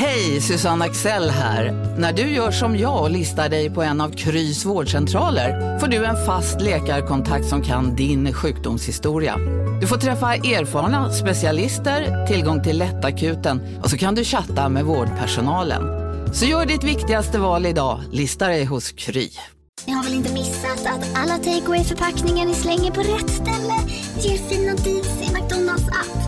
Hej, Susanne Axel här. När du gör som jag och listar dig på en av Krys vårdcentraler får du en fast läkarkontakt som kan din sjukdomshistoria. Du får träffa erfarna specialister, tillgång till lättakuten och så kan du chatta med vårdpersonalen. Så gör ditt viktigaste val idag, lista dig hos Kry. Ni har väl inte missat att alla takeaway förpackningar ni slänger på rätt ställe ger fina deals i McDonalds app.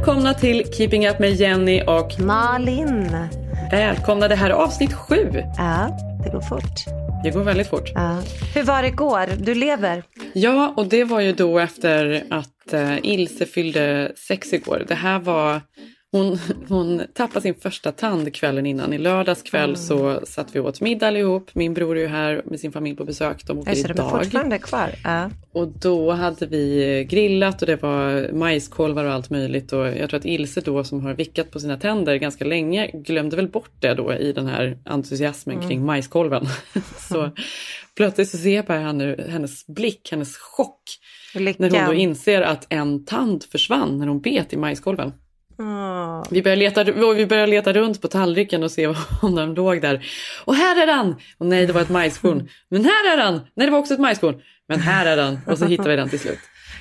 Välkomna till Keeping Up med Jenny och Malin. Välkomna, det här är avsnitt sju. Ja, det går fort. Det går väldigt fort. Ja. Hur var det igår? Du lever? Ja, och det var ju då efter att uh, Ilse fyllde sex igår. Det här var hon, hon tappade sin första tand kvällen innan. I lördags kväll mm. så satt vi åt middag allihop. Min bror är ju här med sin familj på besök. De åker idag. De är fortfarande kvar? Ja. Och då hade vi grillat och det var majskolvar och allt möjligt. Och jag tror att Ilse då som har vickat på sina tänder ganska länge glömde väl bort det då i den här entusiasmen mm. kring majskolven. så plötsligt så ser jag bara hennes blick, hennes chock. Lyckan. När hon då inser att en tand försvann när hon bet i majskolven. Oh. Vi, började leta, vi började leta runt på tallriken och se om den låg där. Och här är den! Och nej, det var ett majskorn. Men här är den! Nej, det var också ett majskorn. Men här är den! Och så hittade vi den till slut.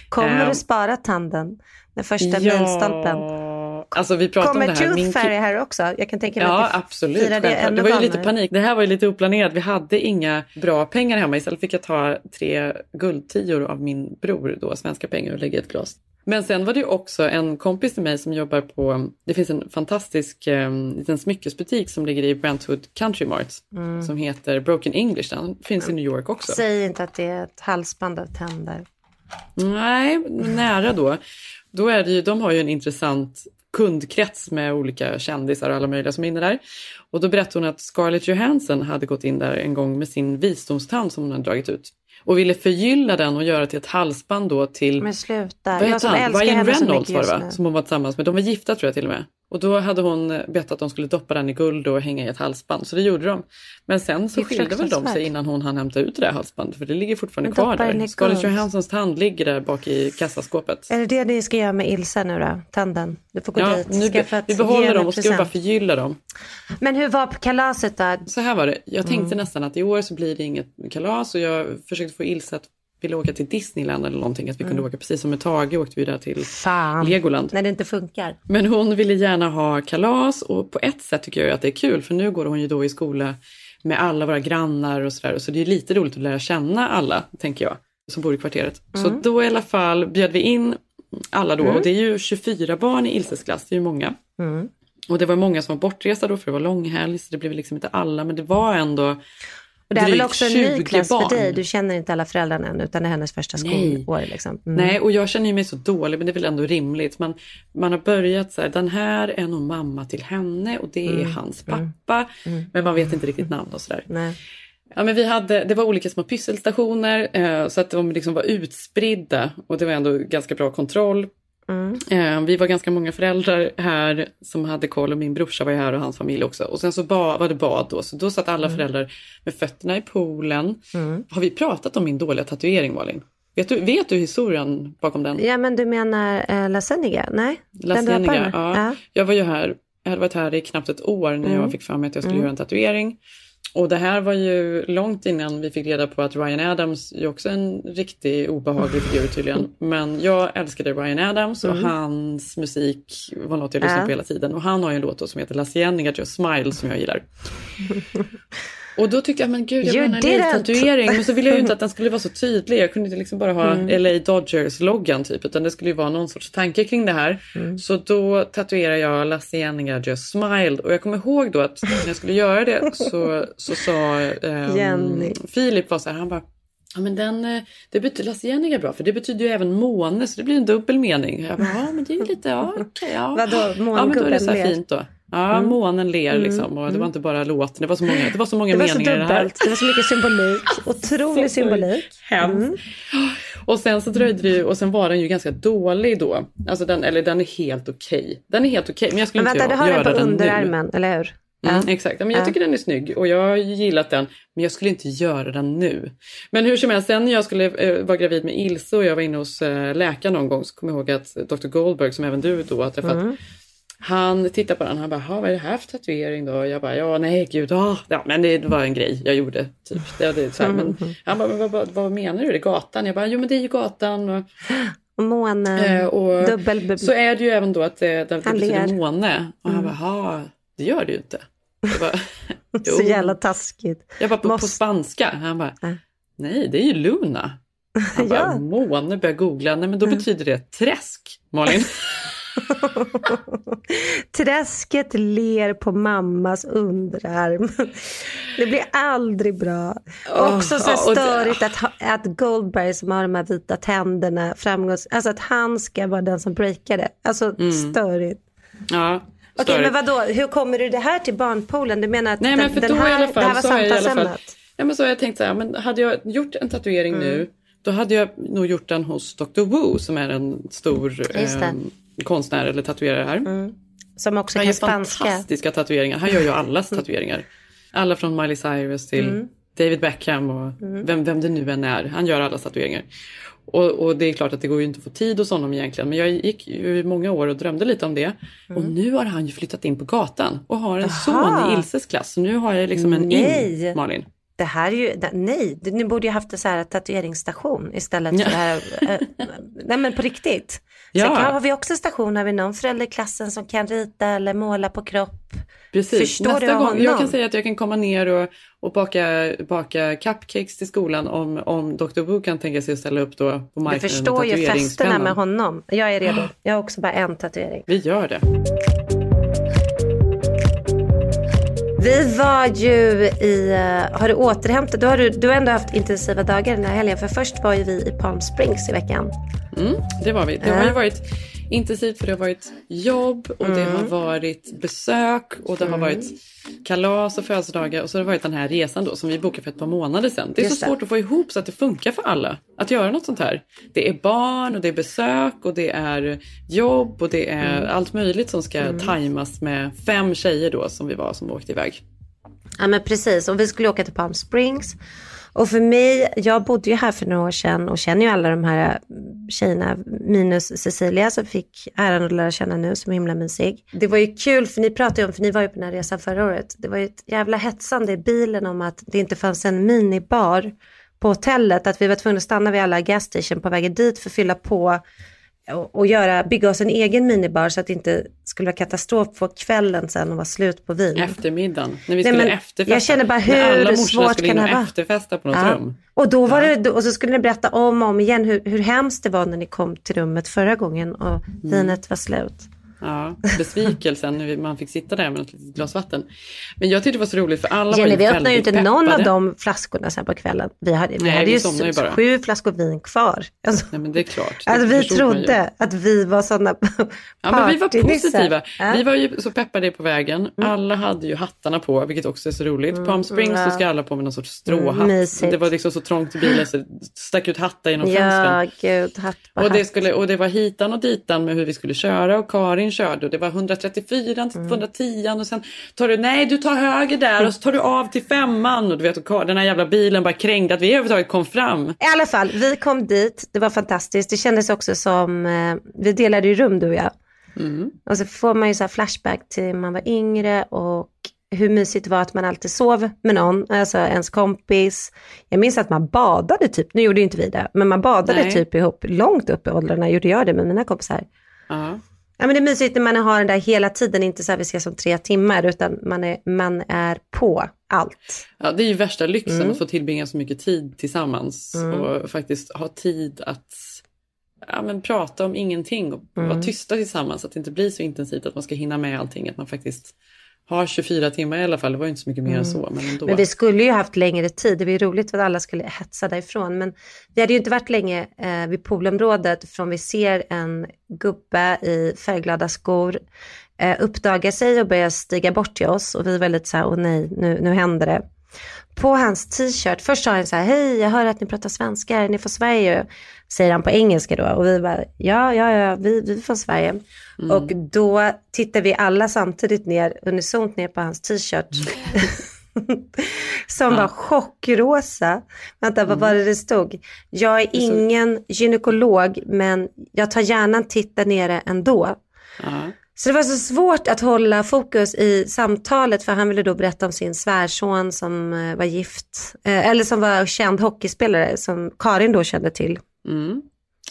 Kommer um, du spara tanden? Den första ja, milstolpen? Alltså vi pratar Kommer om det här. Tooth Fairy här också? Jag kan tänka mig ja, att absolut. Det, det var ju lite panik. Det här var ju lite oplanerat. Vi hade inga bra pengar hemma. Istället fick jag ta tre guldtior av min bror, då, svenska pengar, och lägga i ett glas. Men sen var det också en kompis till mig som jobbar på, det finns en fantastisk eh, liten smyckesbutik som ligger i Brentwood Country Mart mm. som heter Broken English. Den finns i New York också. Säg inte att det är ett halsband av tänder. Nej, nära då. Då är det ju, de har ju en intressant kundkrets med olika kändisar och alla möjliga som är inne där. Och då berättade hon att Scarlett Johansson hade gått in där en gång med sin visdomstand som hon hade dragit ut och ville förgylla den och göra till ett halsband då till... Men sluta. Vad heter han? Ryan Reynolds var det va? Som hon var tillsammans med. De var gifta tror jag till och med. Och då hade hon bett att de skulle doppa den i guld och hänga i ett halsband. Så det gjorde de. Men sen så skilde väl de sig innan hon hann hämta ut det där halsbandet. För det ligger fortfarande kvar där. Scarlett Johanssons tand ligger där bak i kassaskåpet. Är det det ni ska göra med Ilse nu då? Tanden? Du får gå ja, dit. Nu, vi behåller dem och ska bara förgylla dem. Men hur var kalaset då? Så här var det. Jag tänkte mm. nästan att i år så blir det inget kalas. Och jag försökte få Ilse att ville åka till Disneyland eller någonting. Att vi mm. kunde åka precis som med Tage åkte vi där till Fan, Legoland. När det inte funkar. Men hon ville gärna ha kalas och på ett sätt tycker jag att det är kul för nu går hon ju då i skola med alla våra grannar och sådär. Så det är lite roligt att lära känna alla, tänker jag, som bor i kvarteret. Mm. Så då i alla fall bjöd vi in alla då mm. och det är ju 24 barn i Ilses klass, det är ju många. Mm. Och det var många som var bortresta då för det var långhelg så det blev liksom inte alla men det var ändå och det är väl också en ny klass barn. för dig? Du känner inte alla föräldrarna än utan det är hennes första skolår. Liksom. Mm. Nej, och jag känner mig så dålig men det är väl ändå rimligt. Man, man har börjat så här, den här är nog mamma till henne och det är mm. hans mm. pappa. Mm. Men man vet inte riktigt namn och sådär. Ja, men vi hade, det var olika små pysselstationer eh, så att de liksom var utspridda och det var ändå ganska bra kontroll Mm. Eh, vi var ganska många föräldrar här som hade koll och min brorsa var här och hans familj också. Och sen så var det bad då, så då satt alla mm. föräldrar med fötterna i poolen. Mm. Har vi pratat om min dåliga tatuering Malin? Vet du, vet du historien bakom den? Ja men du menar eh, La Seniga? Nej? La Seniga, ja. ja. Jag var ju här, jag hade varit här i knappt ett år när jag mm. fick för mig att jag skulle mm. göra en tatuering. Och det här var ju långt innan vi fick reda på att Ryan Adams är också en riktig obehaglig figur tydligen. Men jag älskade Ryan Adams och mm. hans musik var något jag lyssnade på hela tiden. Och han har ju en låt som heter La Cienega Just Smile som jag gillar. Och då tyckte jag, men gud, jag vill ha en tatuering. Men så ville jag ju inte att den skulle vara så tydlig. Jag kunde inte liksom bara ha mm. LA Dodgers-loggan typ. Utan det skulle ju vara någon sorts tanke kring det här. Mm. Så då tatuerade jag La Cienega Just Smiled. Och jag kommer ihåg då att när jag skulle göra det så, så sa um, Filip var så här, han bara Ja men den, eh, det betyder, La Cienega bra för det betyder ju även måne så det blir en dubbel mening. Jag bara, ja men det är ju lite, ja okej. Okay, ja. Vadå, Ja men då är det så här fint då. Ja, mm. månen ler mm. liksom och det var mm. inte bara låten, det var så många, det var så många det meningar det här. Det var så mycket symbolik, otrolig symbolik. Mm. Och sen så dröjde det ju, och sen var den ju ganska dålig då. Alltså den, eller den är helt okej. Okay. Den är helt okej, okay, men jag skulle men vänta, inte göra den nu. du har den på underarmen, eller hur? Mm, ja. Exakt, men jag tycker ja. den är snygg och jag har gillat den men jag skulle inte göra den nu. Men hur som helst, sen när jag skulle eh, vara gravid med Ilse och jag var inne hos eh, läkaren någon gång så kom jag ihåg att Dr Goldberg som även du då har träffat mm. Han tittade på den han bara, vad är det här för tatuering då? Jag bara, ja nej gud, ah. ja men det var en grej jag gjorde. Typ. Det, det, så här, men, mm. Han bara, vad, vad, vad, menar du? Det är gatan? Jag bara, jo men det är ju gatan. Och, månen, eh, och dubbel... Så är det ju även då att det, det, det betyder måne. Och han mm. bara, det gör det ju inte. Bara, så jävla taskigt. Jag bara, på, Måste... på spanska? Han bara, nej det är ju Luna. Han bara, ja. måne, börjar googla. Nej men då betyder det träsk, Malin. Träsket ler på mammas underarm. Det blir aldrig bra. Oh, Också så störigt att, att Goldberg som har de här vita tänderna, framgångs... Alltså att han ska vara den som breakar det. Alltså mm. störigt. Ja. Okej, okay, men vadå, hur kommer du det här till barnpoolen? Du menar att Nej, den, men för den här, i alla fall, det här var samtalsämnet? Ja, men så har jag tänkt så här, men hade jag gjort en tatuering mm. nu, då hade jag nog gjort den hos Dr. Wu som är en stor eh, konstnär eller tatuerare här. Mm. Som också kan spanska. Han gör fantastiska tatueringar. Han gör ju allas tatueringar. Alla från Miley Cyrus till mm. David Beckham och mm. vem, vem det nu än är. Han gör alla tatueringar. Och, och, det är klart att det går ju inte att få tid hos honom egentligen. Men jag gick ju många år och drömde lite om det. Och mm. nu har han ju flyttat in på gatan och har en Aha. son i Ilses klass. Så nu har jag liksom en Nej. in, Malin. Det här är ju, nej, ni borde ju haft en så här tatueringsstation istället för ja. det här. Äh, nej men på riktigt. Ja. Sen kan, har vi också station, har vi någon förälder i klassen som kan rita eller måla på kropp. Precis. Förstår Nästa du gång, honom? Jag kan säga att jag kan komma ner och, och baka, baka cupcakes till skolan om, om Dr. Wu kan tänka sig att ställa upp då på marknaden. Du förstår ju festerna med honom. Jag är redo. Jag har också bara en tatuering. Vi gör det. Vi var ju i, har du återhämtat, du har, du, du har ändå haft intensiva dagar den här helgen. För först var ju vi i Palm Springs i veckan. Mm, det var vi. Det har ju varit intensivt för det har varit jobb och mm. det har varit besök och det mm. har varit kalas och födelsedagar och så har det varit den här resan då som vi bokade för ett par månader sedan. Det är Just så svårt det. att få ihop så att det funkar för alla att göra något sånt här. Det är barn och det är besök och det är jobb och det är mm. allt möjligt som ska mm. tajmas med fem tjejer då som vi var som åkte iväg. Ja men precis och vi skulle åka till Palm Springs och för mig, jag bodde ju här för några år sedan och känner ju alla de här eh, tjejerna, minus Cecilia som fick äran att lära känna nu, som är himla mysig. Det var ju kul, för ni pratade ju om, för ni var ju på den här resan förra året, det var ju ett jävla hetsande i bilen om att det inte fanns en minibar på hotellet, att vi var tvungna att stanna vid alla gasstation på vägen dit för att fylla på och göra, bygga oss en egen minibar så att det inte skulle vara katastrof på kvällen sen och vara slut på vin. Eftermiddagen, när vi skulle Nej, efterfesta. Jag känner bara hur svårt kan det vara? efterfesta på något ja. rum. Och då var ja. det, och så skulle ni berätta om och om igen hur, hur hemskt det var när ni kom till rummet förra gången och mm. vinet var slut. Ja, besvikelsen när man fick sitta där med ett litet glas vatten. Men jag tyckte det var så roligt för alla Jenny, var vi öppnade ju inte peppade. någon av de flaskorna sen på kvällen. Vi hade, vi Nej, hade vi ju, ju sju flaskor vin kvar. Alltså, Nej, men det är klart. Det alltså, vi trodde att vi var sådana Ja, men vi var positiva. Ja. Vi var ju så peppade på vägen. Mm. Alla hade ju hattarna på, vilket också är så roligt. Mm. Palm Springs ja. så ska alla på med någon sorts stråhatt. Mm, det var liksom så trångt i bilen så det stack ut hattar genom ja, fönstren. Gud, hatt på och, det skulle, och det var hitan och ditan med hur vi skulle köra och Karin körde och det var 134 till 210 mm. och sen tar du, nej du tar höger där och så tar du av till femman och du vet och den här jävla bilen bara krängde att vi överhuvudtaget kom fram. I alla fall, vi kom dit, det var fantastiskt. Det kändes också som, eh, vi delade ju rum du och jag. Mm. Och så får man ju så flashback till man var yngre och hur mysigt det var att man alltid sov med någon, alltså ens kompis. Jag minns att man badade typ, nu gjorde inte vi det, men man badade Nej. typ ihop långt upp i åldrarna, gjorde jag det med mina kompisar. Uh -huh. Ja, men det är mysigt när man har den där hela tiden, inte så här vi ses om tre timmar, utan man är, man är på allt. Ja, det är ju värsta lyxen mm. att få tillbringa så mycket tid tillsammans mm. och faktiskt ha tid att ja, men prata om ingenting och mm. vara tysta tillsammans, att det inte blir så intensivt att man ska hinna med allting, att man faktiskt har 24 timmar i alla fall, det var ju inte så mycket mer mm. än så. Men, ändå. men vi skulle ju haft längre tid, det var ju roligt att alla skulle hetsa därifrån. Men vi hade ju inte varit länge eh, vid poolområdet från vi ser en gubbe i färgglada skor eh, uppdagar sig och börjar stiga bort till oss och vi är väldigt så här, åh nej, nu, nu händer det. På hans t-shirt, först sa han så här, hej jag hör att ni pratar svenska, är ni från Sverige? Säger han på engelska då och vi bara, ja, ja, ja, vi, vi är från Sverige. Mm. Och då tittar vi alla samtidigt ner, unisont ner på hans t-shirt. som ja. var chockrosa. Vänta, vad var det det stod? Jag är ingen gynekolog, men jag tar gärna en titt där nere ändå. Ja. Så det var så svårt att hålla fokus i samtalet för han ville då berätta om sin svärson som eh, var gift, eh, eller som var känd hockeyspelare som Karin då kände till. Mm.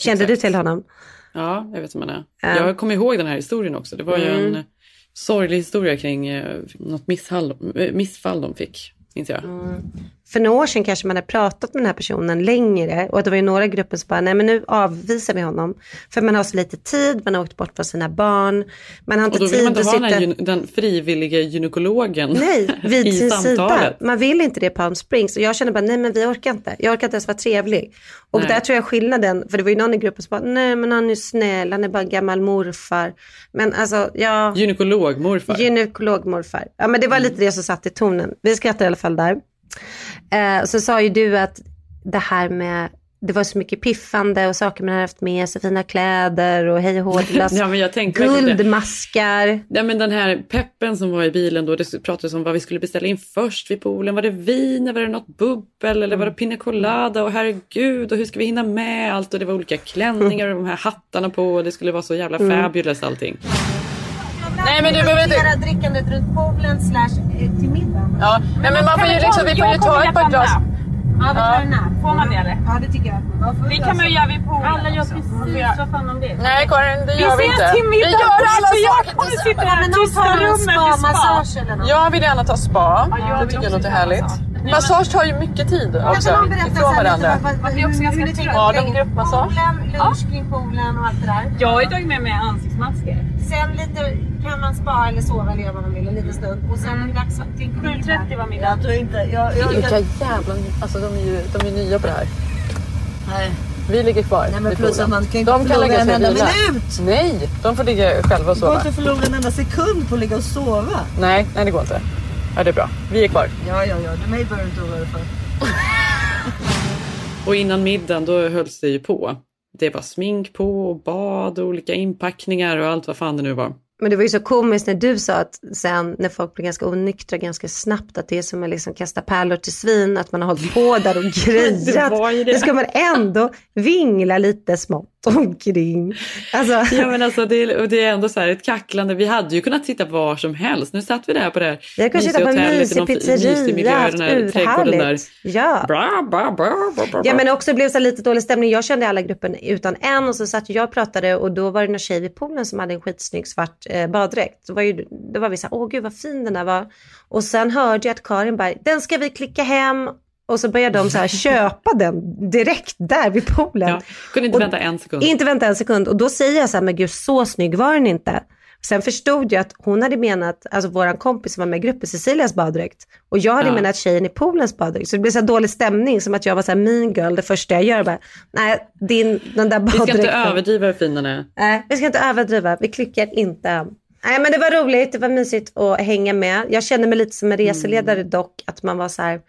Kände Exakt. du till honom? Ja, jag vet vem han är. Ja. Jag kommer ihåg den här historien också. Det var mm. ju en sorglig historia kring eh, något missfall, missfall de fick, minns jag. Mm för några år sedan kanske man hade pratat med den här personen längre och det var ju några grupper som bara, nej men nu avvisar vi honom. För man har så lite tid, man har åkt bort från sina barn, man har inte tid att sitta... Och då vill man inte ha den, den frivilliga gynekologen nej, vid i sin samtalet. Sida. Man vill inte det i Palm Springs och jag känner bara, nej men vi orkar inte. Jag orkar inte ens vara trevlig. Och nej. där tror jag skillnaden, för det var ju någon i gruppen som bara, nej men han är snäll, han är bara gammal morfar. Men alltså, ja... Gynekologmorfar. Gynekologmorfar. Ja men det var lite det som satt i tonen. Vi skrattar i alla fall där. Eh, så sa ju du att det här med det var så mycket piffande och saker man hade haft med sig, fina kläder och hej och ja, guldmaskar. Ja, men den här peppen som var i bilen då, det pratades om vad vi skulle beställa in först vid poolen. Var det vin, var det något bubbel eller var det pina colada och herregud och hur ska vi hinna med allt och det var olika klänningar och de här hattarna på och det skulle vara så jävla mm. fabulous allting. Nej men du behöver inte... drickandet runt poolen slash eh, till middagen. Ja, Nej, men man får ju liksom, vi får ju ta ett par glas. Ja, vi tar en nap. Får man det eller? Ja, det tycker jag. Det kan man ju göra vid poolen Alla gör precis vad fan om det Nej Karin, det gör vi inte. Vi ses till middag. Vi gör alla saker Jag kommer sitta här i tysta rummet med spa. Jag vill gärna ta spa. det tycker jag låter härligt. Massage tar ju mycket tid också ifrån varandra. Man blir också ganska trött. Har de gruppmassage? Lunch kring poolen och allt det där. Jag har ju tagit med mig ansiktsmasker. Sen lite kan man spa eller sova eller göra vad man vill en liten stund. Och sen är det dags till 7.30 var middag. Jag tror inte... Jag, jag, Vilka jävla... Alltså de är ju de är nya på det här. Nej. Vi ligger kvar. Nej men plus att man kan inte de kan lägga en enda minut. Nej, de får ligga själva och sova. Det går inte att förlora en enda sekund på att ligga och sova. Nej, nej det går inte. Ja, det är bra. Vi är kvar. Ja, ja, ja. Mig behöver du inte oroa dig för. och innan middagen då hölls det ju på. Det var smink på och bad och olika inpackningar och allt vad fan det nu var. Men det var ju så komiskt när du sa att sen när folk blir ganska onyktra ganska snabbt att det är som att liksom kasta pärlor till svin, att man har hållit på där och grejat. det, det. det ska man ändå vingla lite smått omkring. Alltså. Ja men alltså det, det är ändå så här ett kacklande. Vi hade ju kunnat sitta var som helst. Nu satt vi där på det här Jag kan sitta på en mysig pizzeria, urhärligt. Ja. Bra, bra, bra, bra, ja men också blev så lite dålig stämning. Jag kände alla gruppen utan en och så satt jag och pratade och då var det någon tjej vid poolen som hade en skitsnygg svart eh, baddräkt. Då var, ju, då var vi så här, åh gud vad fin den där var. Och sen hörde jag att Karin bara, den ska vi klicka hem och så började de så här köpa den direkt där vid poolen. Ja, kunde inte och, vänta en sekund. Inte vänta en sekund. Och då säger jag så här, men gud så snygg var den inte. Sen förstod jag att hon hade menat, alltså våran kompis som var med i gruppen, Cecilias baddräkt. Och jag hade ja. menat tjejen i poolens baddräkt. Så det blev så dålig stämning, som att jag var så här mean girl det första jag gör. Bara, nej, din, den där baddräkten. Vi ska inte överdriva hur fin den är. Nej, vi ska inte överdriva. Vi klickar inte. Nej, men det var roligt, det var mysigt att hänga med. Jag kände mig lite som en reseledare mm. dock, att man var så här,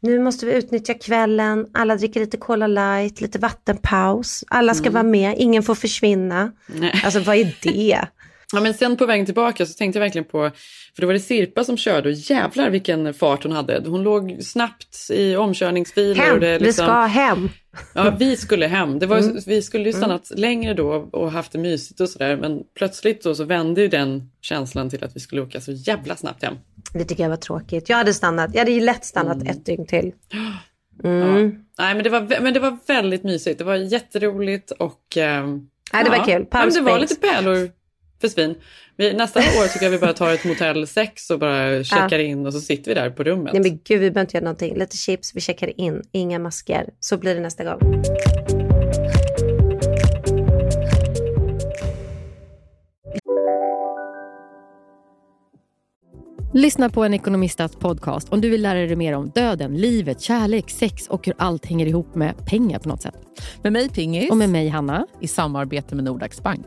nu måste vi utnyttja kvällen, alla dricker lite Cola light, lite vattenpaus, alla ska mm. vara med, ingen får försvinna. Nej. Alltså vad är det? Ja, men sen på vägen tillbaka så tänkte jag verkligen på, för då var det Sirpa som körde och jävlar vilken fart hon hade. Hon låg snabbt i omkörningsfiler. Hem, och det liksom, vi ska hem. Ja, vi skulle hem. Det var, mm. Vi skulle ju stannat mm. längre då och haft det mysigt och sådär. Men plötsligt då så vände ju den känslan till att vi skulle åka så jävla snabbt hem. Det tycker jag var tråkigt. Jag hade stannat, jag hade ju lätt stannat mm. ett dygn till. Mm. Ja. Nej, men det, var, men det var väldigt mysigt. Det var jätteroligt och... Eh, Nej, det var kul. men det var lite pärlor för svin. Vi, nästa år tycker jag vi bara tar ett motell 6 och bara checkar ja. in och så sitter vi där på rummet. Nej men gud, vi behöver inte göra någonting. Lite chips, vi checkar in, inga masker. Så blir det nästa gång. Lyssna på en ekonomistats podcast om du vill lära dig mer om döden, livet, kärlek, sex och hur allt hänger ihop med pengar på något sätt. Med mig Pingis. Och med mig Hanna. I samarbete med Nordax Bank.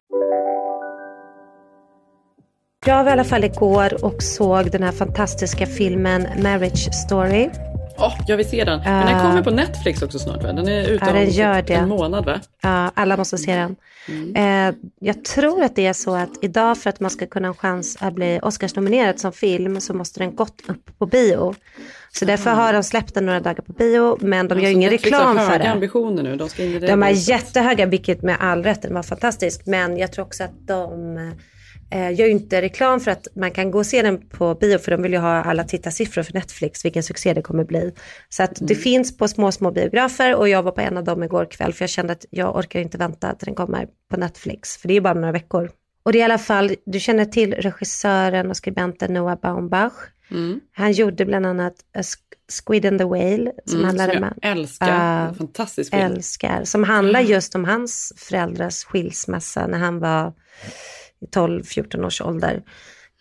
Jag var i alla fall igår och såg den här fantastiska filmen Marriage Story. Oh, jag vill se den. Men den kommer på Netflix också snart va? Den är ute Ja, den om gör typ det. en månad va? Ja, alla måste se den. Eh, jag tror att det är så att idag för att man ska kunna ha en chans att bli Oscarsnominerad som film så måste den gått upp på bio. Så därför har de släppt den några dagar på bio men de gör Alltså, ingen Netflix reklam har för höga det. ambitioner nu. De ska in i det. De är jättehöga, vilket med all rätt, den var fantastisk. Men jag tror också att de eh, gör ju inte reklam för att man kan gå och se den på bio för de vill ju ha alla tittarsiffror för Netflix, vilken succé det kommer bli. Så att det finns på små, små biografer och jag var på en av dem igår kväll för jag kände att jag orkar inte vänta till den kommer på Netflix, för det är bara några veckor. Och det är i alla fall, du känner till regissören och skribenten Noah Baumbach. Mm. Han gjorde bland annat A Squid and the Whale, som Mm, handlade som med jag älskar. Ja. En fantastisk film. älskar. Som handlar just om hans föräldrars skilsmässa när han var i 12-14 års ålder.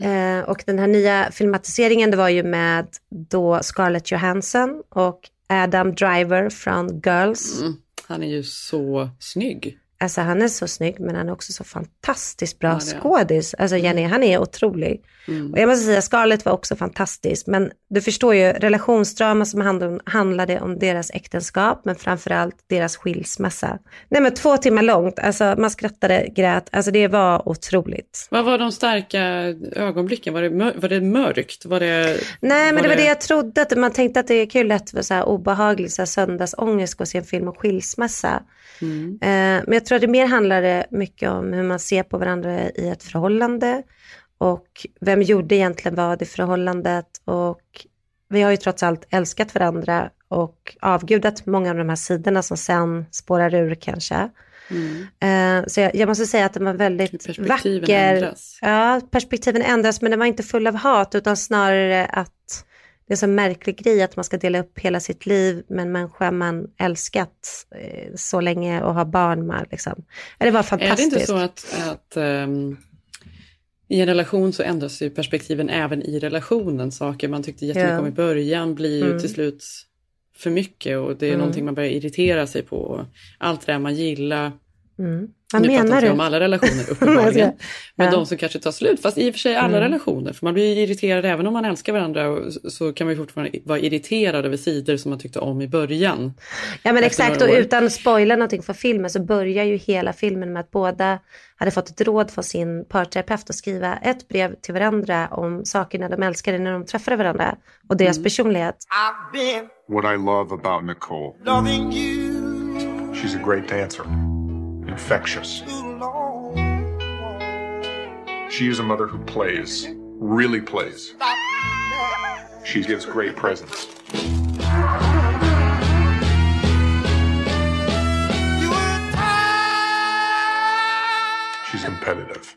Eh, och den här nya filmatiseringen det var ju med då Scarlett Johansson och Adam Driver från Girls. Mm. Han är ju så snygg. Alltså han är så snygg men han är också så fantastiskt bra Ja, är skådis. Alltså Jenny, han är otrolig. Mm. Och jag måste säga, Scarlett var också fantastisk. Men du förstår ju, relationsdrama som handlade, handlade om deras äktenskap, men framförallt deras skilsmässa. Nej men två timmar långt, alltså man skrattade, grät, alltså det var otroligt. Vad var de starka ögonblicken? Var det, mör- var det mörkt? Var det, Nej men var det var det jag trodde, att man tänkte att det kan ju lätt vara så här obehaglig så här söndagsångest gå och se en film om skilsmässa. Mm. Eh, men jag tror att det mer handlade mycket om hur man ser på varandra i ett förhållande och vem gjorde egentligen vad i förhållandet och vi har ju trots allt älskat varandra och avgudat många av de här sidorna som sen spårar ur kanske. Mm. Eh, så jag, jag måste säga att den var väldigt Perspektiven vacker. ändras. Ja, perspektiven ändras men den var inte full av hat utan snarare att det är så märklig grej att man ska dela upp hela sitt liv med en människa man älskat eh, så länge och har barn med. Liksom. Det var Är det fantastiskt. inte så att, att ehm, i en relation så ändras ju perspektiven även i relationen. Saker man tyckte jättemycket Ja. om i början blir ju Mm. till slut för mycket och det är Mm. någonting man börjar irritera sig på. Allt det där man gillar. Mm. Vad nu pratar menar inte jag du? om alla relationer uppenbarligen. men Ja. de som kanske tar slut, fast i och för sig alla Mm. relationer. För man blir ju irriterad även om man älskar varandra så- kan man ju fortfarande vara irriterad över sidor som man tyckte om i början. Ja men exakt och utan att spoila någonting för filmen så börjar ju hela filmen med att båda hade fått ett råd från sin parterapeut att skriva ett brev till varandra om sakerna de älskade när de träffade varandra och deras Mm. personlighet. What I love about Nicole. Loving you. She's a great dancer. Infectious. She is a mother who plays, really plays. She gives great presents. She's competitive.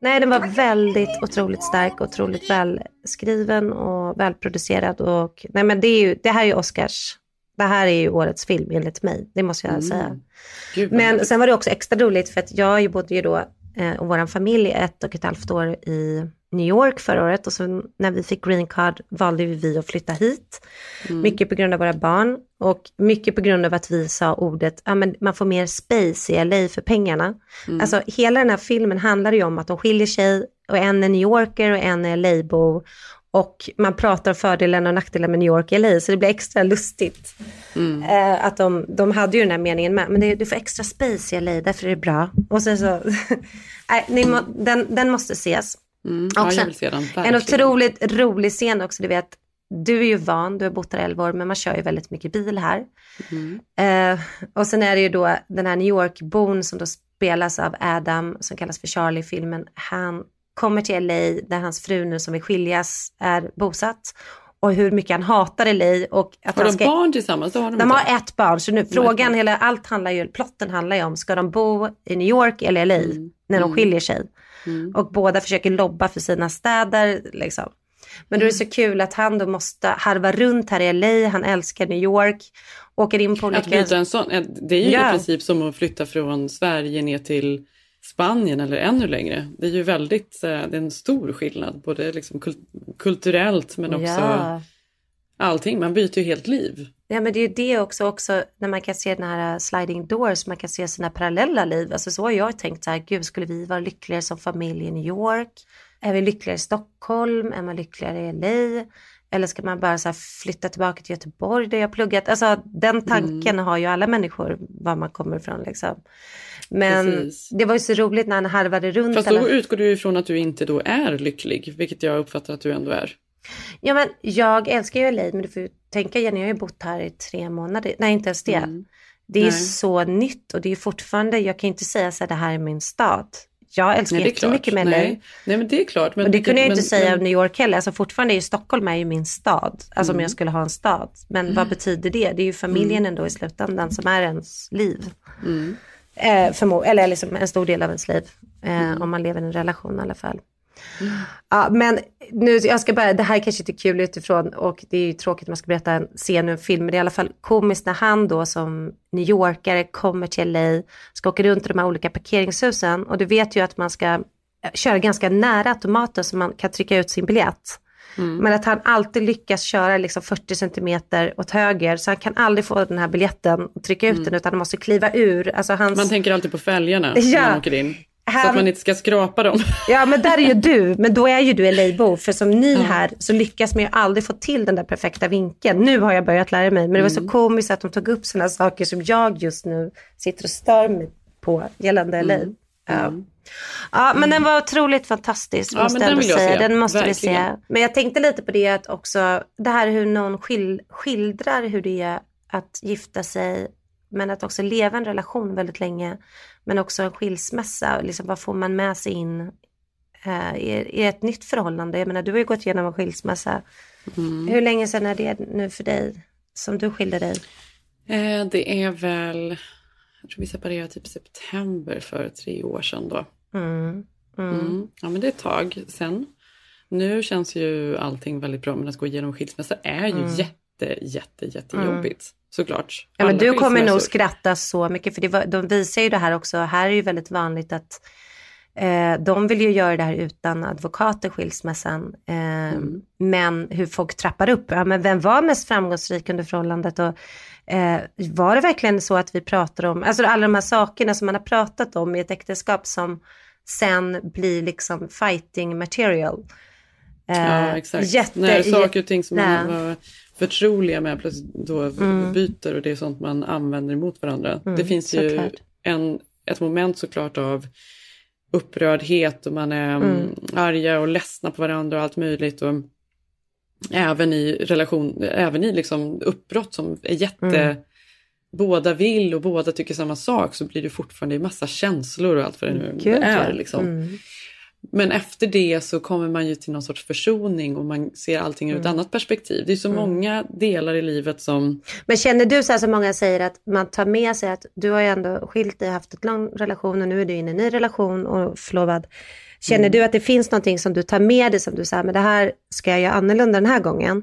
Nej, den var väldigt otroligt stark, otroligt välskriven och välproducerad. Och, nej, men det, är ju, det här är ju Oscars. Det här är ju årets film enligt mig, det måste jag säga. Gud, Men sen var det också extra roligt för att jag bodde ju då eh, och vår familj ett och ett halvt år i New York förra året och så när vi fick green card valde vi att flytta hit. Mm. Mycket på grund av våra barn och mycket på grund av att vi sa ordet, ja men man får mer space i LA för pengarna. Mm. Alltså hela den här filmen handlar ju om att de skiljer sig och en är New Yorker och en är LA-bo. Och man pratar om fördelarna och nackdelarna med New York och LA, så det blir extra lustigt. Mm. Eh, att de, de hade ju den här meningen med, men det, du får extra space i LA, därför är det bra. Och sen så, nej, må, den, den måste ses. Mm. Ja, sen, den. en otroligt rolig scen också, du vet, du är ju van, du har bott här 11 år, men man kör ju väldigt mycket bil här. Mm. Eh, och sen är det ju då den här New York-bon som då spelas av Adam, som kallas för Charlie i filmen. Han kommer till LA där hans fru nu som vill skiljas är bosatt. Och hur mycket han hatar LA. Och att Har de ska... barn tillsammans? Det har de, De har ett barn, så nu frågan, hela, allt handlar ju, plotten handlar ju om, ska de bo i New York eller LA? Mm. när de Mm. skiljer sig. Mm. Och båda försöker lobba för sina städer. Liksom. Men då är det så kul att han då måste harva runt här i LA, han älskar New York, åker in på olika... Att byta en sån, det är ju Ja. i princip som att flytta från Sverige ner till Spanien eller ännu längre. Det är ju väldigt, eh, det är en stor skillnad, både liksom kul- kulturellt men också Ja. allting. Man byter ju helt liv. Ja men det är ju det också, också när man kan se den här uh, sliding doors, man kan se sina parallella liv. Alltså så har jag tänkt så här, gud skulle vi vara lyckligare som familj i New York? Är vi lyckligare i Stockholm? Är man lyckligare i LA? Eller ska man bara flytta tillbaka till Göteborg där jag pluggat? Alltså den tanken har ju alla människor var man kommer ifrån liksom. Men Precis. det var ju så roligt när han harvade runt. Fast alla- då utgår du ifrån att du inte då är lycklig, vilket jag uppfattar att du ändå är. Ja men jag älskar ju LA men du får ju tänka Jenny, jag har ju bott här i tre månader. Nej inte ens det. Det är Mm. Nej. så nytt och det är fortfarande, jag kan inte säga så här, det här är min stad. Jag älskar Nej, jättemycket klart. med LA. Nej. Nej, men det är klart. Men, och det kunde jag men- inte säga men- om New York heller. Alltså fortfarande är ju Stockholm är ju min stad. Alltså om Mm. jag skulle ha en stad. Men vad betyder det? Det är ju familjen ändå i slutändan som är ens liv. Mm. Eh, eller liksom en stor del av ens liv. Eh, Mm. Om man lever i en relation i alla fall. Ja, men nu, jag ska bara, det här är kanske inte kul utifrån och det är ju tråkigt om man ska berätta en scen ur en film, men det är i alla fall komiskt när han då som New Yorkare kommer till LA, ska åka runt i de här olika parkeringshusen och du vet ju att man ska eh, köra ganska nära automaten så man kan trycka ut sin biljett. Mm. Men att han alltid lyckas köra liksom 40 centimeter åt höger så han kan aldrig få den här biljetten och trycka ut den utan han måste kliva ur. Alltså hans... Mm. Man tänker alltid på fälgarna när Ja. man åker in. Så Han- att man inte ska skrapa dem. Ja men där är ju du, men då är ju du LA-bo. För som ny här så lyckas man ju aldrig få till den där perfekta vinkeln. Nu har jag börjat lära mig, men det var så komiskt att de tog upp sådana saker som jag just nu sitter och stör mig på gällande LA. Ja. Ja, men den var otroligt fantastisk Ja, måste men den vill jag säga. se. Den måste vi se. Verkligen. Men jag tänkte lite på det att också, det här hur någon skil, skildrar hur det är att gifta sig, men att också leva en relation väldigt länge, men också en skilsmässa. Liksom, vad får man med sig in eh, i, i ett nytt förhållande? Jag menar, du har ju gått igenom en skilsmässa. Mm. Hur länge sedan är det nu för dig som du skilde dig? Eh, det är väl, jag tror vi separerade typ september för tre år sedan då. Mm. Mm. Mm. Ja men det är ett tag sen. Nu känns ju allting väldigt bra men att gå igenom skilsmässa är ju Mm. jätte, jätte, jättejobbigt. Såklart. Ja, men du kommer nog skratta så mycket för det var, de visar ju det här också. Här är ju väldigt vanligt att eh, de vill ju göra det här utan advokater, skilsmässan. Eh, Mm. Men hur folk trappar upp. Ja, men vem var mest framgångsrik under förhållandet? Och, eh, var det verkligen så att vi pratar om, alltså alla de här sakerna som man har pratat om i ett äktenskap som sen blir liksom fighting material. Eh, Ja exakt. Jätte, När saker och ting som man var förtroliga med plötsligt då Mm. byter och det är sånt man använder emot varandra. Mm, det finns ju såklart. en, ett moment såklart av upprördhet och man är Mm. mm. arga och ledsna på varandra och allt möjligt. Och även i relation, även i liksom uppbrott som är jätte... Mm. Båda vill och båda tycker samma sak så blir det fortfarande en massa känslor och allt vad det nu Gud, är. Liksom. Mm. Men efter det så kommer man ju till någon sorts försoning och man ser allting ur ett Mm. annat perspektiv. Det är så Mm. många delar i livet som... Men känner du så här som många säger att man tar med sig att du har ju ändå skilt dig, haft en lång relation och nu är du inne i en ny relation och förlovad. Känner Mm. du att det finns någonting som du tar med dig som du säger, men det här ska jag göra annorlunda den här gången?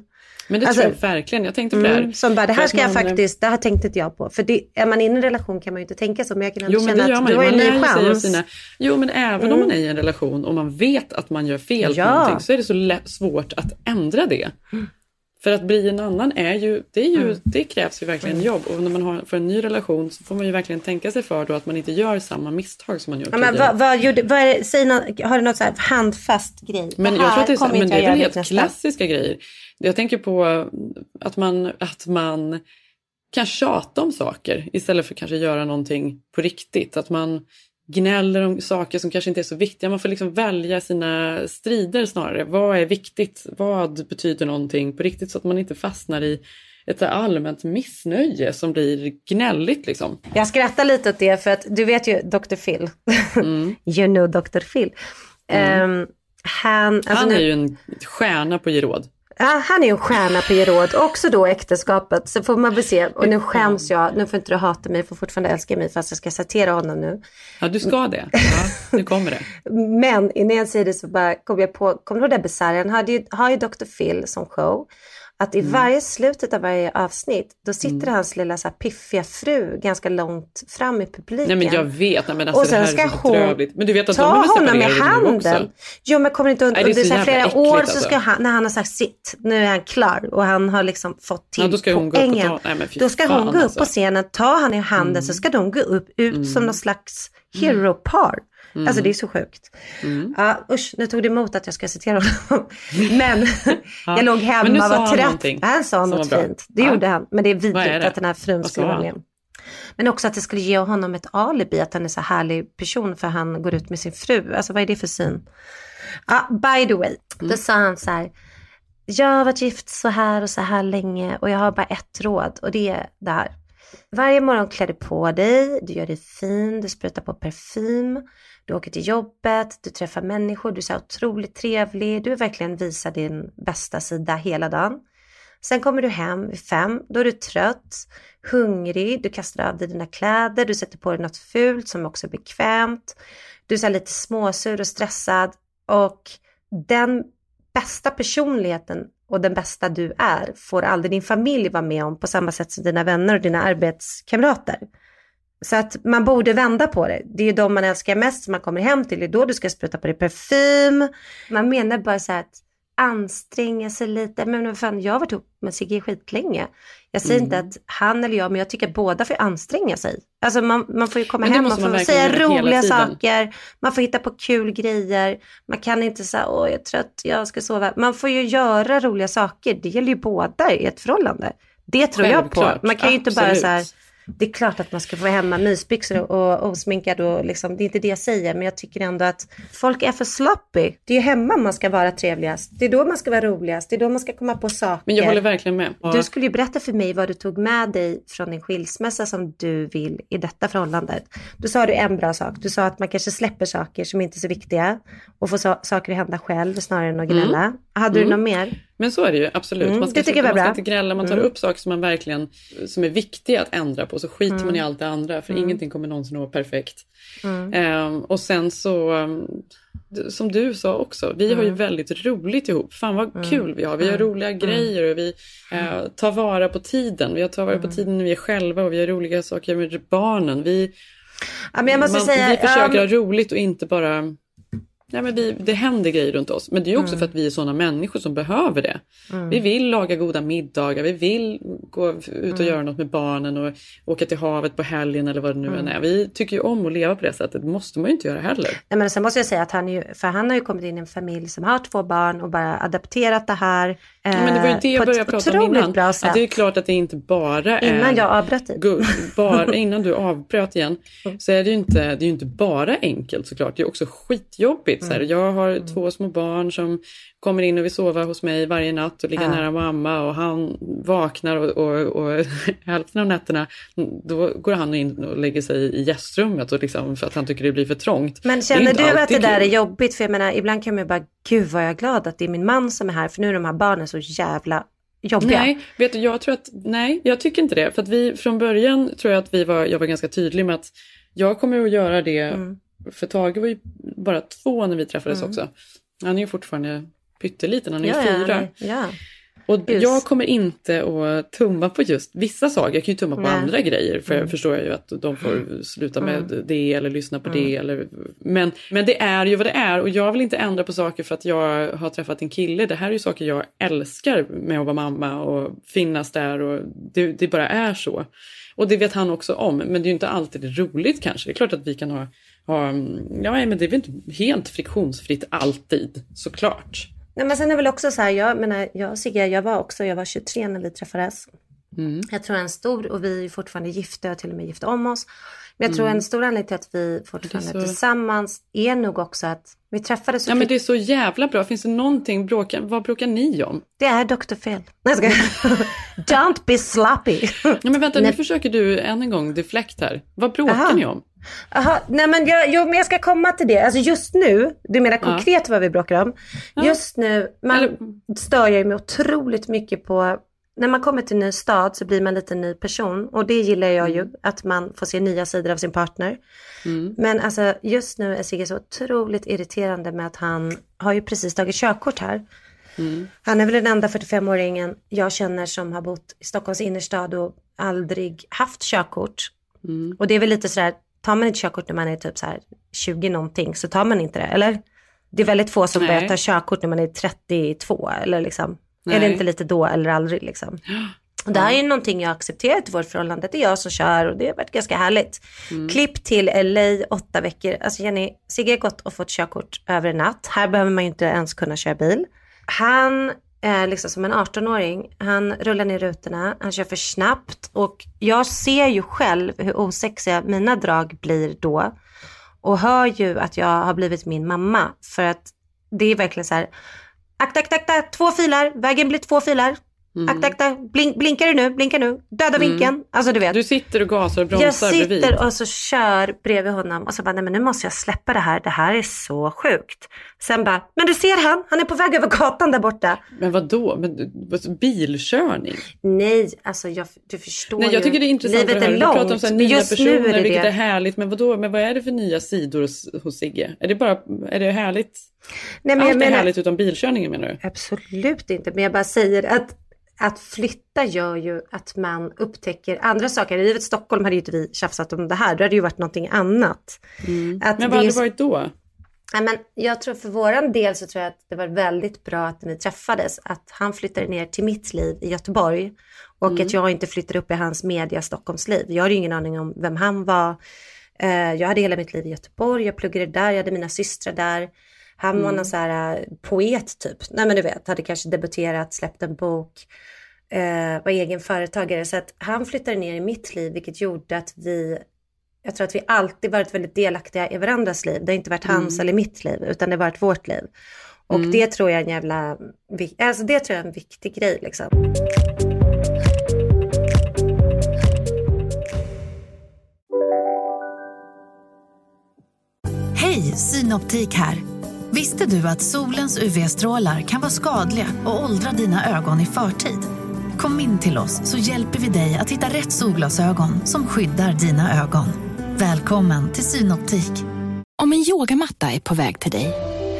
Men det Alltså- tror jag verkligen. Jag tänkte på det här. Mm, som bara, det här ska jag man- faktiskt, det här tänkte inte jag på. För det, är man i en relation kan man ju inte tänka så, men jag kan ändå Jo känna att man du har en ny chans. sina... Jo men även Mm. om man är i en relation och man vet att man gör fel Ja. på någonting så är det så lätt, svårt att ändra det. För att bli en annan är ju, det, är ju, Mm. det krävs ju verkligen jobb och när man har, får en ny relation så får man ju verkligen tänka sig för då att man inte gör samma misstag som man gjort Ja, men vad, vad gjorde, vad är det, säg något, har du något så här handfast grej? Men jag tror att det är, så, men det är väl helt klassiska grejer. Jag tänker på att man, att man kan tjata om saker istället för kanske göra någonting på riktigt. Att man gnäller om saker som kanske inte är så viktiga. Man får liksom välja sina strider snarare. Vad är viktigt? Vad betyder någonting på riktigt? Så att man inte fastnar i ett allmänt missnöje som blir gnälligt liksom. Jag skrattar lite åt det för att du vet ju Dr. Phil. Mm. you know Dr. Phil. Ehm, han, alltså Han nu- är ju en stjärna på råd. Ja, han är ju en stjärna på Geråd, också då äktenskapet. Så får man väl se. Och nu skäms jag, nu får inte du hata mig, får fortfarande älska mig fast jag ska citera honom nu. Ja, du ska det. Ja, nu kommer det. Men innan jag säger det så bara kom jag på, kommer du ihåg det bisarra? Han ju, har ju Dr. Phil som show. Att i Mm. varje slutet av varje avsnitt, då sitter hans lilla så här, piffiga fru ganska långt fram i publiken. Nej men jag vet, nej, men alltså och sen det ska här är så hon. Men du vet att ta de honom i handen. Jo men kommer inte under det är så så här, flera jävla år äckligt, så alltså. ska han, när han har sagt sitt, nu är han klar och han har liksom fått till Ja, då ska hon gå upp poängen. nej, då ska hon gå upp alltså. på scenen, ta han i handen Mm. så ska de gå upp ut som någon slags hero-par. Mm. Alltså det är så sjukt. Ja, usch, nu tog det emot att jag ska citera honom. Men Ja. jag låg hemma och var han trött. någonting Han sa något fint. Det Ja. gjorde han. Men det är vidrigt det? att den här frun skulle vara med. Men också att det skulle ge honom ett alibi att han är så härlig person för han går ut med sin fru. Alltså vad är det för syn? Ja, by the way, Mm. då sa han så här. Jag har varit gift så här och så här länge och jag har bara ett råd och det är det här. Varje morgon klär du på dig, du gör dig fin, du sprutar på parfym, du åker till jobbet, du träffar människor, du är så otroligt trevlig, du verkligen visar din bästa sida hela dagen. Sen kommer du hem vid fem, då är du trött, hungrig, du kastar av dig dina kläder, du sätter på dig något fult som också är bekvämt. Du är så lite småsur och stressad och den bästa personligheten och den bästa du är får aldrig din familj vara med om på samma sätt som dina vänner och dina arbetskamrater. Så att man borde vända på det. Det är ju de man älskar mest som man kommer hem till. Det är då du ska spruta på dig parfym. Man menar bara så här att anstränga sig lite. Men vad fan, jag har varit ihop med Sigge skitlänge. Jag säger Mm. inte att han eller jag, men jag tycker att båda får anstränga sig. Alltså man, man får ju komma hem, man måste får man verkligen säga roliga saker, man får hitta på kul grejer. Man kan inte säga, åh jag är trött, jag ska sova. Man får ju göra roliga saker. Det gäller ju båda i ett förhållande. Det tror jag på. Självklart, Man kan ju inte bara absolut. så här, det är klart att man ska få hemma mysbyxor och osminkad och liksom, det är inte det jag säger, men jag tycker ändå att folk är för sloppy. Det är ju hemma man ska vara trevligast. Det är då man ska vara roligast. Det är då man ska komma på saker. Men jag håller verkligen med. Ja. Du skulle ju berätta för mig vad du tog med dig från din skilsmässa som du vill i detta förhållandet. Då sa du en bra sak. Du sa att man kanske släpper saker som inte är så viktiga och får sa- saker att hända själv snarare än att gnälla. Hade du Mm. något mer? Men så är det ju absolut. Mm, man ska, det tycker jag man ska bra. inte gnälla, man tar Mm. upp saker som man verkligen som är viktiga att ändra på så skiter Mm. man i allt det andra för Mm. ingenting kommer någonsin att vara perfekt. Mm. Ehm, och sen så, um, som du sa också, vi har ju Mm. väldigt roligt ihop. Fan vad Mm. kul vi har. Vi Mm. roliga Mm. grejer och vi eh, tar vara på tiden. Vi tar vara på Mm. tiden när vi är själva och vi gör roliga saker med barnen. Vi, Ja, men jag måste man, säga, vi försöker ja, ha roligt och inte bara Nej, men vi, det händer grejer runt oss. Men det är också Mm. för att vi är sådana människor som behöver det. Mm. Vi vill laga goda middagar, vi vill gå ut och Mm. göra något med barnen och åka till havet på helgen eller vad det nu Mm. än är. Vi tycker ju om att leva på det sättet, det måste man ju inte göra heller. Nej, men sen måste jag säga att han, ju, för han har ju kommit in i en familj som har två barn och bara adapterat det här Ja, men det var ju det eh, jag på började prata om innan. bra Att sätt. det är klart att det inte bara är... Innan jag avbröt dig. Bara, innan du avbröt igen Mm. så är det ju inte, det är inte bara enkelt såklart. Det är också skitjobbigt. Så här. Mm. Jag har två små barn som kommer in och vill sova hos mig varje natt och ligga Ja. nära mamma och han vaknar och, och, och hälften av nätterna då går han in och lägger sig i gästrummet och liksom, för att han tycker det blir för trångt. Men Det känner du att det där är jobbigt? För jag menar, ibland kan man ju bara, gud vad jag är glad att det är min man som är här, för nu är de här barnen så jävla jobbiga. Nej, vet du, jag tror att, nej, jag tycker inte det. För att vi från början tror jag att vi var, jag var ganska tydlig med att jag kommer att göra det, Mm. för Tage var ju bara två när vi träffades Mm. också. Han är ju fortfarande pytteliten, han är ju ja, fyra. Ja, ja. Och Just. jag kommer inte att tumma på just vissa saker. Jag kan ju tumma på Nej. andra grejer för Mm. jag förstår ju att de får sluta med Mm. det eller lyssna på Mm. det. Eller, men, men det är ju vad det är och jag vill inte ändra på saker för att jag har träffat en kille. Det här är ju saker jag älskar med att vara mamma och finnas där och det, det bara är så. Och det vet han också om, men det är ju inte alltid roligt kanske. Det är klart att vi kan ha, ha ja men det är väl inte helt friktionsfritt alltid, såklart. Nej, men sen är det väl också så här, jag menar, jag och Sigge, jag var också, jag var 23 när vi träffades. Mm. Jag tror en stor, och vi är fortfarande gifta och till och med gifta om oss. Men jag tror Mm. en stor anledning till att vi fortfarande är så- tillsammans är nog också att vi träffades Ja men fick- det är så jävla bra. Finns det någonting, bråka, vad bråkar ni om? det är Dr. Phil. Nej, jag. Don't be sloppy. Ja men vänta, nu Nej. försöker du än en gång deflect här. Vad bråkar Aha. ni om? Aha, nej men jag, jag, men jag ska komma till det. Alltså just nu, du menar konkret ja. vad vi bråkar om. Ja. Just nu, man Eller... stör jag mig otroligt mycket på när man kommer till en ny stad så blir man lite ny person och det gillar jag ju, mm. att man får se nya sidor av sin partner. Mm. Men alltså just nu är Sigge så otroligt irriterande med att han har ju precis tagit körkort här. Mm. Han är väl den enda 45-åringen jag känner som har bott i Stockholms innerstad och aldrig haft körkort. Mm. Och det är väl lite sådär, tar man ett körkort när man är typ så här 20 någonting så tar man inte det, eller? Det är väldigt få som Nej. börjar ta körkort när man är 32 eller liksom. Nej. Är det inte lite då eller aldrig liksom? Och det här är ju någonting jag accepterat i vårt förhållande. Det är jag som kör och det har varit ganska härligt. Mm. Klipp till LA åtta veckor. Alltså Jenny, Sigge har gått och fått körkort över en natt. Här behöver man ju inte ens kunna köra bil. Han eh, liksom som en 18-åring. Han rullar ner rutorna, han kör för snabbt och jag ser ju själv hur osexiga mina drag blir då. Och hör ju att jag har blivit min mamma. För att det är verkligen så här, akta, akta, akta, två filar, vägen blir två filar. Mm. Akta, akta, Blink, blinkar du nu, blinkar nu, döda mm. vinkeln. Alltså du vet. Du sitter och gasar och bromsar Jag sitter bredvid. och så kör bredvid honom och så bara, nej men nu måste jag släppa det här, det här är så sjukt. Sen bara, men du ser han, han är på väg över gatan där borta. Men vad då? Men, bilkörning? Nej, alltså jag, du förstår Nej, jag tycker det är intressant Livet är långt. Du pratar om så här nya Just personer, är det vilket det. är härligt. Men vad då? Men vad är det för nya sidor hos, hos Sigge? Är det bara, är det härligt? Nej, men Allt är menar, härligt utom bilkörningen menar du? Absolut inte, men jag bara säger att att flytta gör ju att man upptäcker andra saker. I livet Stockholm hade ju inte vi tjafsat om det här, då hade det ju varit någonting annat. Mm. Att men vad hade det varit då? Ja, men jag tror för våran del så tror jag att det var väldigt bra att vi träffades. Att han flyttade ner till mitt liv i Göteborg. Och mm. att jag inte flyttade upp i hans media Stockholmsliv. Jag hade ju ingen aning om vem han var. Eh, jag hade hela mitt liv i Göteborg, jag pluggade där, jag hade mina systrar där. Han mm. var någon så här eh, poet typ. Nej men du vet, hade kanske debuterat, släppt en bok, eh, var egen företagare. Så att han flyttade ner i mitt liv vilket gjorde att vi, jag tror att vi alltid varit väldigt delaktiga i varandras liv. Det har inte varit hans mm. eller mitt liv utan det har varit vårt liv. Och mm. det tror jag är en jävla, alltså det tror jag är en viktig grej liksom. Hej, Synoptik här. Visste du att solens UV-strålar kan vara skadliga och åldra dina ögon i förtid? Kom in till oss så hjälper vi dig att hitta rätt solglasögon som skyddar dina ögon. Välkommen till Synoptik. Om en yogamatta är på väg till dig,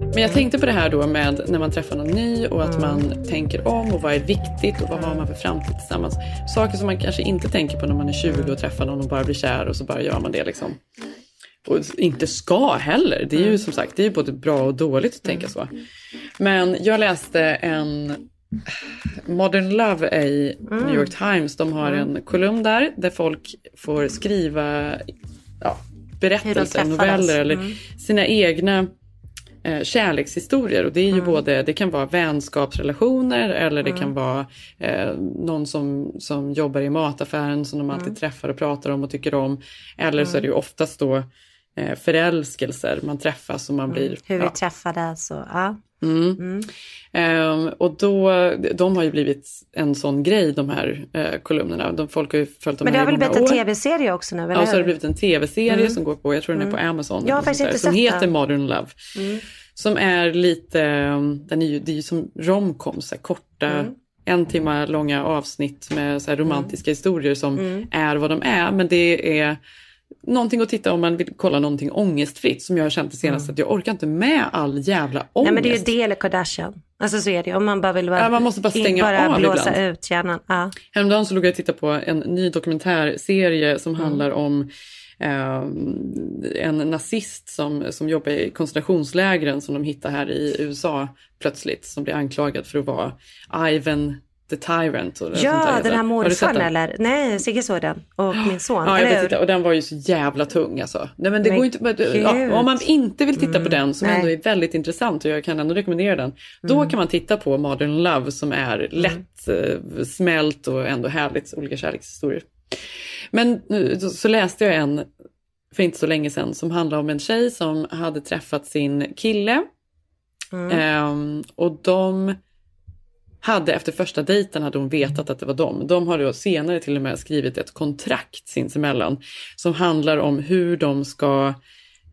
Men jag tänkte på det här då med när man träffar någon ny och att man tänker om och vad är viktigt och vad har man för framtid tillsammans. Saker som man kanske inte tänker på när man är 20 och träffar någon och bara blir kär och så bara gör man det liksom. Och inte ska heller. Det är ju som sagt det är både bra och dåligt att tänka så. Men jag läste en Modern Love i New York Times. De har en kolumn där där folk får skriva ja, berättelser, noveller eller mm. sina egna eh, kärlekshistorier. Och det är ju mm. både, det kan vara vänskapsrelationer eller det mm. kan vara eh, någon som, som jobbar i mataffären som de alltid mm. träffar och pratar om och tycker om. Eller så är det ju mm. oftast då eh, förälskelser, man träffas och man mm. blir... Hur vi ja. träffades och ja. Mm. Um, och då, de har ju blivit en sån grej de här uh, kolumnerna. De, folk har ju följt dem Men det har väl blivit en tv-serie också nu? Eller? Ja, så har det blivit en tv-serie mm. som går på, jag tror den är på mm. Amazon. Jag har faktiskt inte Som sett heter den. Modern Love. Mm. Som är lite, den är ju, det är ju som romcom, korta mm. en timme långa avsnitt med så romantiska historier som är vad de är. Men det är någonting att titta om man vill kolla någonting ångestfritt som jag har känt det senaste mm. att jag orkar inte med all jävla ångest. Nej men det är ju det eller Kardashian. Alltså så är det om man bara vill bara, ja, man måste bara stänga bara av blåsa ibland. ut hjärnan. Ja. Häromdagen så låg jag och tittade på en ny dokumentärserie som Mm. handlar om eh, en nazist som, som jobbar i koncentrationslägren som de hittar här i USA plötsligt. Som blir anklagad för att vara Ivan the Tyrant. Och Ja, den här den? eller? Nej, Sigge såg den. Och min son. Ja, jag vet inte. Och den var ju så jävla tung alltså. Nej, men det Men går inte, ja, om man inte vill titta på den som nej. ändå är väldigt intressant och jag kan ändå rekommendera den. Då Mm. kan man titta på Modern Love som är lätt eh, smält och ändå härligt, olika kärlekshistorier. Men nu så, läste jag en för inte så länge sedan som handlar om en tjej som hade träffat sin kille. Mm. Ehm, och de hade efter första dejten hade hon vetat att det var dem. De har då senare till och med skrivit ett kontrakt sinsemellan som handlar om hur de ska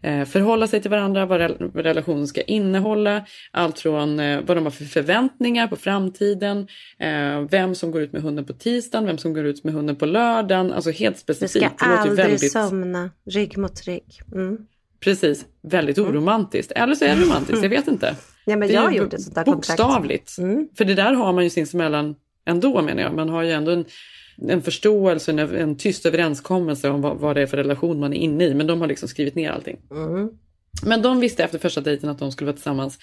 eh, förhålla sig till varandra, vad, rel- vad relationen ska innehålla, allt från eh, vad de har för förväntningar på framtiden, eh, vem som går ut med hunden på tisdagen, vem som går ut med hunden på lördagen, alltså helt specifikt. ska låter ju aldrig väldigt- somna rygg mot rygg. Mm. Precis, väldigt oromantiskt. Eller så är det romantiskt, jag vet inte. Ja, men Det jag gjort ett sånt där kontrakt. Bokstavligt. För det där har man ju sinsemellan ändå menar jag. Man har ju ändå en, en förståelse, en, en tyst överenskommelse om vad, vad det är för relation man är inne i. Men de har liksom skrivit ner allting. Mm. Men de visste efter första dejten att de skulle vara tillsammans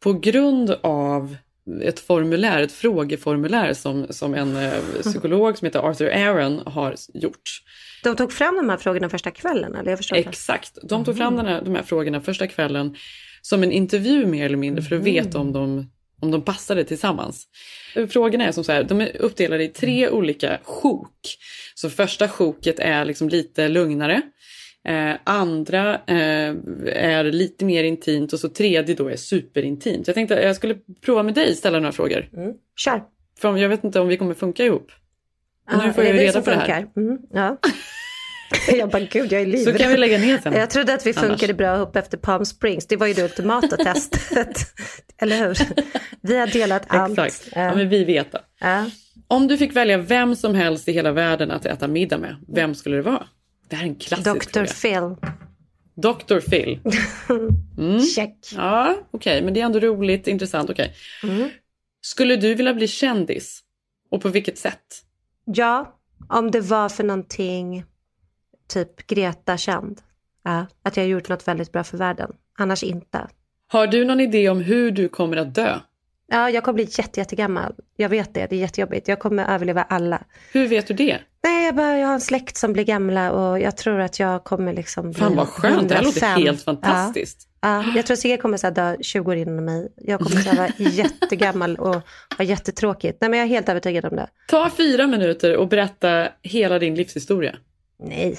på grund av ett formulär, ett frågeformulär som, som en eh, psykolog som heter Arthur Aaron har gjort. De tog fram de här frågorna första kvällen, eller? Jag. Exakt. De tog fram här, de här frågorna första kvällen som en intervju mer eller mindre för att veta om de, om de passade tillsammans. Frågorna är som så här, de är uppdelade i tre olika sjok. Så första sjoket är liksom lite lugnare. Eh, andra eh, är lite mer intimt och så tredje då är superintimt. Jag tänkte att jag skulle prova med dig ställa några frågor. Mm. Kör. För jag vet inte om vi kommer funka ihop. nu Ja, får är jag ju reda på det här. Mm, ja. jag bara, gud jag är livrädd. Så kan vi lägga ner sen. Jag trodde att vi Annars. funkade bra ihop efter Palm Springs. Det var ju det ultimata testet. Eller hur? Vi har delat allt. Exakt. Ja, men vi vet det. Ja. Om du fick välja vem som helst i hela världen att äta middag med, vem skulle det vara? Det här är en klassisk Dr. fråga. Phil. Dr. Phil. Mm. Check. Ja, okej, men det är ändå roligt, intressant. Okej. Mm. Skulle du vilja bli kändis? Och på vilket sätt? Ja, om det var för någonting typ Greta känd. Ja, att jag har gjort något väldigt bra för världen. Annars inte. Har du någon idé om hur du kommer att dö? Ja, jag kommer bli jätte, jättegammal. Jag vet det, det är jättejobbigt. Jag kommer överleva alla. Hur vet du det? Nej, jag, bara, jag har en släkt som blir gamla och jag tror att jag kommer liksom bli Fan vad skönt, det här låter 105. helt fantastiskt. Ja, ja, jag tror Sigge kommer så här dö 20 år innan mig. Jag kommer så vara jättegammal och ha jättetråkigt. Nej, men jag är helt övertygad om det. Ta fyra minuter och berätta hela din livshistoria. Nej.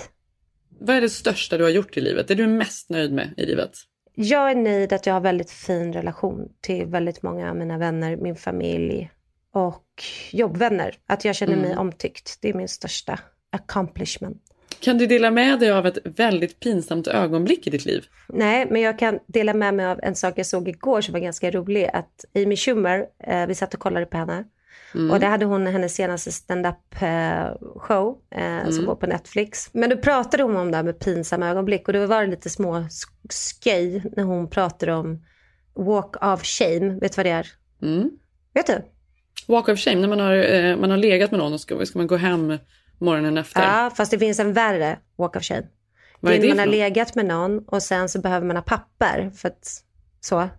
Vad är det största du har gjort i livet? Det är du mest nöjd med i livet? Jag är nöjd att jag har väldigt fin relation till väldigt många av mina vänner, min familj och jobbvänner. Att jag känner Mm. mig omtyckt. Det är min största accomplishment. Kan du dela med dig av ett väldigt pinsamt ögonblick i ditt liv? Nej, men jag kan dela med mig av en sak jag såg igår som var ganska rolig. Att Amy Schumer, eh, vi satt och kollade på henne. Mm. Och det hade hon hennes senaste stand-up eh, show eh, som Mm. går på Netflix. Men då pratade hon om det här med pinsamma ögonblick och då var det lite små sk- sköj när hon pratade om walk of shame. Vet du vad det är? Mm. Vet du? Walk of shame, när man har, eh, man har legat med någon och ska, ska man gå hem morgonen efter. Ja, fast det finns en värre walk of shame. Vad det det är när man har legat med någon och sen så behöver man ha papper för att så.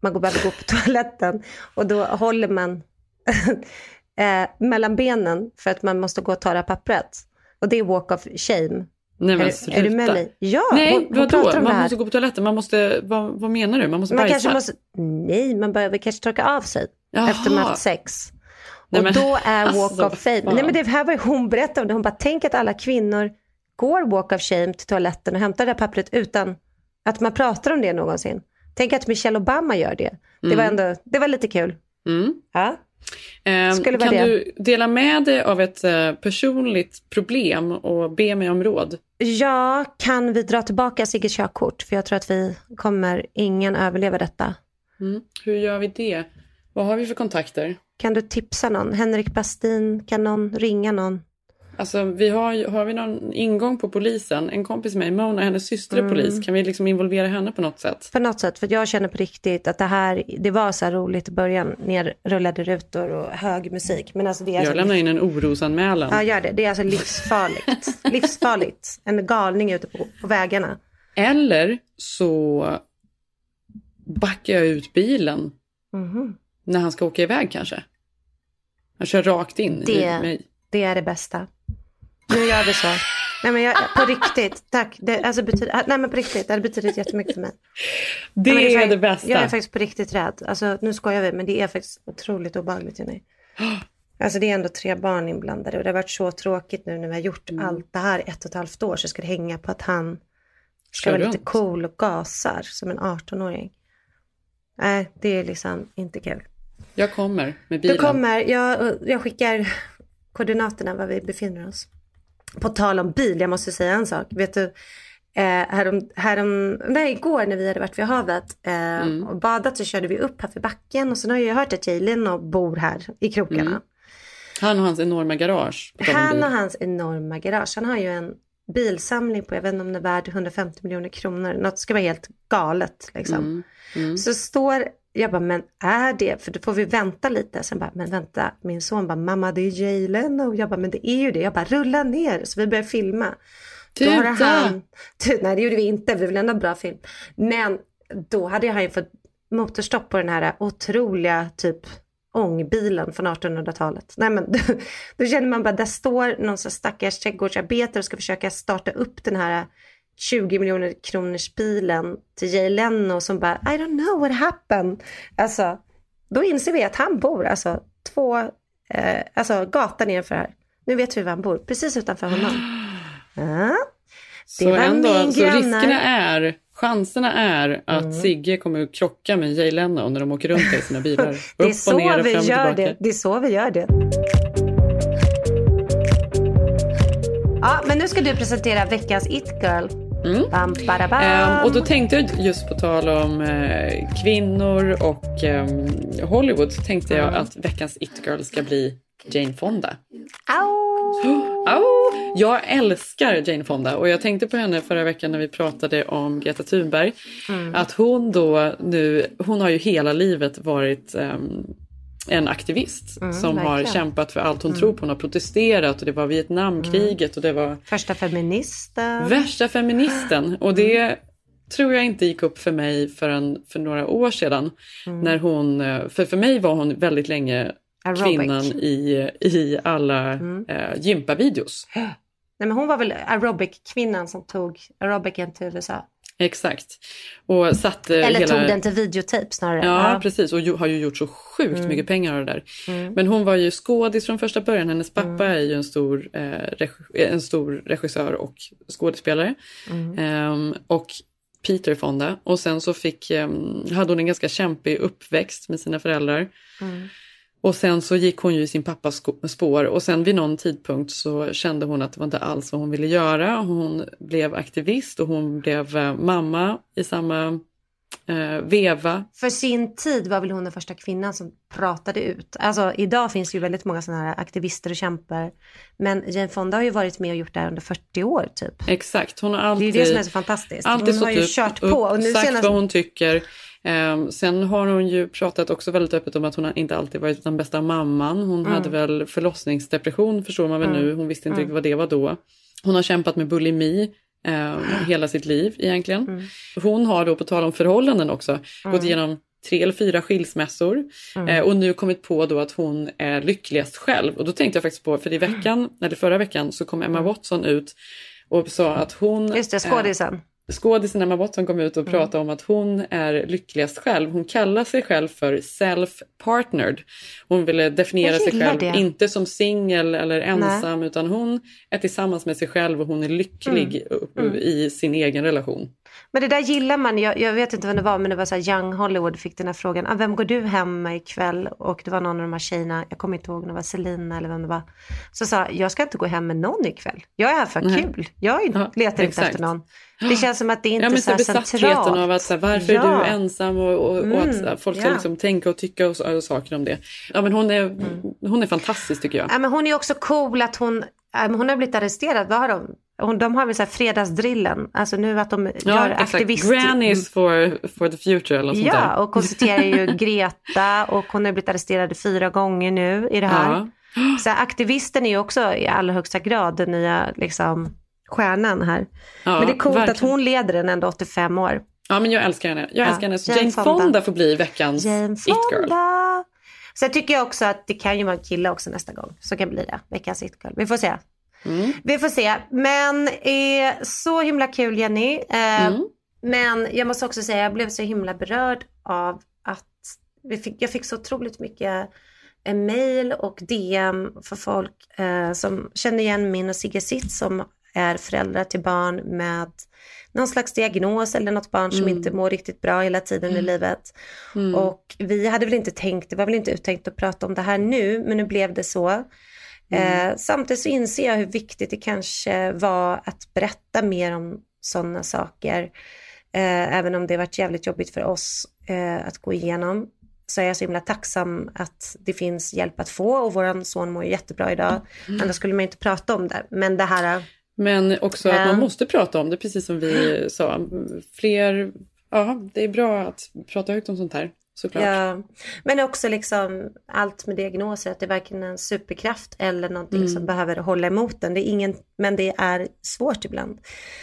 Man går behöver gå på toaletten och då håller man eh, mellan benen för att man måste gå och ta det här pappret. Och det är walk of shame. Nej men är, är du med mig? Ja, Nej, hon, hon vadå? det Man måste gå på toaletten, man måste, vad, vad menar du? Man måste man bajsa? kanske måste, nej, man behöver kanske torka av sig Jaha. efter man haft sex. Nej, och men- då är walk alltså, of fame. fan. Nej men det här var ju hon berättade om det. Hon bara, tänk att alla kvinnor går walk of shame till toaletten och hämtar det här pappret utan att man pratar om det någonsin. Tänk att Michelle Obama gör det. Det var Mm. ändå, det var lite kul. Mm. Ja. Vara kan det. du dela med dig av ett eh, personligt problem och be mig om råd? Ja, kan vi dra tillbaka Sigges körkort? För jag tror att vi kommer ingen överleva detta. Mm. Hur gör vi det? Vad har vi för kontakter? Kan du tipsa någon? Henrik Bastin, kan någon ringa någon? Alltså, vi har, har vi någon ingång på polisen? En kompis med mig, Mona, hennes syster är Mm. polis. Kan vi liksom involvera henne på något sätt? På något sätt, för jag känner på riktigt att det här, det var så här roligt i början, nerrullade rutor och hög musik. Men alltså det är alltså Jag lämnar in en orosanmälan. Ja, gör det. Det är alltså livsfarligt. livsfarligt. En galning ute på, på vägarna. Eller så backar jag ut bilen Mhm. när han ska åka iväg kanske. Han kör rakt in i Det, mig. det är det bästa. Nu gör vi så. Nej men jag, på riktigt, tack. Det, alltså betyder, nej men på riktigt, det hade betydit jättemycket för mig. Det Nej, men är det bästa. Jag är faktiskt på riktigt rädd. Alltså nu skojar vi, men det är faktiskt otroligt obehagligt Jenny. Alltså det är ändå tre barn inblandade och det har varit så tråkigt nu när vi har gjort Mm. allt det här ett och ett halvt år så ska det hänga på att han ska vara lite cool och gasar som en 18-åring. Nej, det är liksom inte kul. Jag kommer med bilen. Du kommer, jag, jag skickar koordinaterna var vi befinner oss. På tal om bil, jag måste säga en sak. Vet du, eh, härom, härom, nej, igår när vi hade varit vid havet eh, Mm. och badat så körde vi upp här för backen och sen har jag hört att Jay Leno bor här i krokarna. Mm. Han och hans enorma garage. Han och hans enorma garage. Han har ju en bilsamling på, jag vet inte om den är värd 150 miljoner kronor. Något ska vara helt galet liksom. Mm. Mm. Så står, jag bara, men är det, för då får vi vänta lite. Sen bara, men vänta, min son bara, mamma det är Jay Leno. Jag bara, men det är ju det. Jag bara, rulla ner. Så vi börjar filma. Då Tuta! han, Tu- nej det gjorde vi inte, vi ville ändå bra film. Men då hade han ju fått motorstopp på den här otroliga typ ångbilen från 1800-talet. Nej men då, då känner man bara, där står någon så stackars trädgårdsarbetare och ska försöka starta upp den här 20 miljoner kronors bilen till Jay Leno som bara, I don't know what happened. Alltså, då inser vi att han bor alltså två, eh, alltså gatan nedanför här. Nu vet vi var han bor, precis utanför honom. Ja. Så, ändå, så riskerna är, chanserna är att Mm. Sigge kommer att krocka med Jay Leno när de åker runt i sina bilar. Det är Upp så och ner och vi fram och gör tillbaka. det. Det är så vi gör det. Ja, men nu ska du presentera veckans It Girl. Mm. Bam, bada, bam. Ehm, och då tänkte jag just på tal om eh, kvinnor och ehm, Hollywood så tänkte jag Mm. att veckans It-girl ska bli Jane Fonda. Au! Au! Jag älskar Jane Fonda och jag tänkte på henne förra veckan när vi pratade om Greta Thunberg. Mm. Att hon då nu, hon har ju hela livet varit ehm, en aktivist Mm, som har verkligen. kämpat för allt hon Mm. tror på. Hon har protesterat och det var Vietnamkriget och det var Första feministen. Värsta feministen. Och det tror jag inte gick upp för mig förrän för några år sedan. Mm. När hon, för för mig var hon väldigt länge Aerobic. kvinnan i, i alla Mm. eh, gympavideos. Nej, men hon var väl aerobic-kvinnan som tog aerobicen till USA. Exakt. Och satte Eller hela... tog den till videotape snarare. Ja, precis. Och har ju gjort så sjukt Mm. mycket pengar av det där. Mm. Men hon var ju skådis från första början. Hennes pappa är ju en stor, eh, regi- en stor regissör och skådespelare. Mm. Ehm, och Peter Fonda. Och sen så fick, ehm, hade hon en ganska kämpig uppväxt med sina föräldrar. Och sen så gick hon ju i sin pappas spår och sen vid någon tidpunkt så kände hon att det var inte alls vad hon ville göra. Hon blev aktivist och hon blev eh, mamma i samma eh, veva. För sin tid var väl hon den första kvinnan som pratade ut. Alltså idag finns ju väldigt många sådana här aktivister och kämpar. Men Jane Fonda har ju varit med och gjort det här under 40 år typ. Exakt, hon har Det är alltid, det som är så fantastiskt. alltid hon har ju kört upp, på. Och nu sagt senast... vad hon tycker. Ehm, sen har hon ju pratat också väldigt öppet om att hon inte alltid varit den bästa mamman. Hon Mm. hade väl förlossningsdepression förstår man väl Mm. nu. Hon visste inte Mm. riktigt vad det var då. Hon har kämpat med bulimi ehm, hela sitt liv egentligen. Mm. Hon har då på tal om förhållanden också gått Mm. igenom tre eller fyra skilsmässor Mm. eh, och nu kommit på då att hon är lyckligast själv. Och då tänkte jag faktiskt på, för i veckan, eller förra veckan så kom Emma Watson ut och sa att hon... Mm. Just det, eh, skådisen. Emma Watson kom ut och Mm. pratade om att hon är lyckligast själv. Hon kallar sig själv för self-partnered. Hon ville definiera sig själv, det. inte som singel eller ensam, utan hon är tillsammans med sig själv och hon är lycklig upp- Mm. i sin egen relation. Men det där gillar man. Jag, jag vet inte vem det var, men det var så här Young Hollywood fick den här frågan. Ah, vem går du hem med ikväll? Och det var någon av de här tjejerna, jag kommer inte ihåg om det var Selina eller vem det var. Så sa jag ska inte gå hem med någon ikväll. Jag är här för Nej. kul. Jag är- Ja, letar inte exakt. efter någon. Det känns som att det inte ja, men är så här centralt. av att så här, varför är Ja. du ensam och, och, och att Mm, så här, folk ska ja. liksom tänka och tycka och, så- och saker om det. Ja, men hon, är, Mm. hon är fantastisk tycker jag. Ja, men hon är också cool att hon, hon har blivit arresterad. Vad har de? De har väl så här fredagsdrillen, alltså nu att de ja, gör exakt. aktivist... Grannies for, for the future eller något Ja, sånt där. och konstaterar ju Greta och hon har blivit arresterad fyra gånger nu i det här. Ja. Så aktivisten är ju också i allra högsta grad den nya liksom, stjärnan här. Ja, men det är coolt verkligen. att hon leder den ändå 85 år. Ja, men jag älskar henne. Jag älskar henne. Jane, Jane Fonda. Fonda får bli veckans Jane it-girl. Sen tycker jag också att det kan ju vara en kille också nästa gång. Så kan bli det, veckans it-girl. Vi får se. Mm. Vi får se. Men eh, så himla kul Jenny. Eh, mm. Men jag måste också säga, jag blev så himla berörd av att vi fick, jag fick så otroligt mycket eh, mail och DM för folk eh, som känner igen min och Sigge Sitt som är föräldrar till barn med någon slags diagnos eller något barn som mm. inte mår riktigt bra hela tiden mm. i livet. Mm. Och vi hade väl inte tänkt, det var väl inte uttänkt att prata om det här nu, men nu blev det så. Mm. Eh, samtidigt så inser jag hur viktigt det kanske var att berätta mer om sådana saker. Eh, även om det varit jävligt jobbigt för oss eh, att gå igenom så är jag så himla tacksam att det finns hjälp att få och våran son mår jättebra idag. Mm. Annars skulle man inte prata om det. Men det här... Men också att man måste prata om det, precis som vi sa. Fler, ja, det är bra att prata högt om sånt här såklart. Ja. Men också liksom allt med diagnoser, att det är varken en superkraft eller någonting mm. som behöver hålla emot den. Det är ingen, men det är svårt ibland.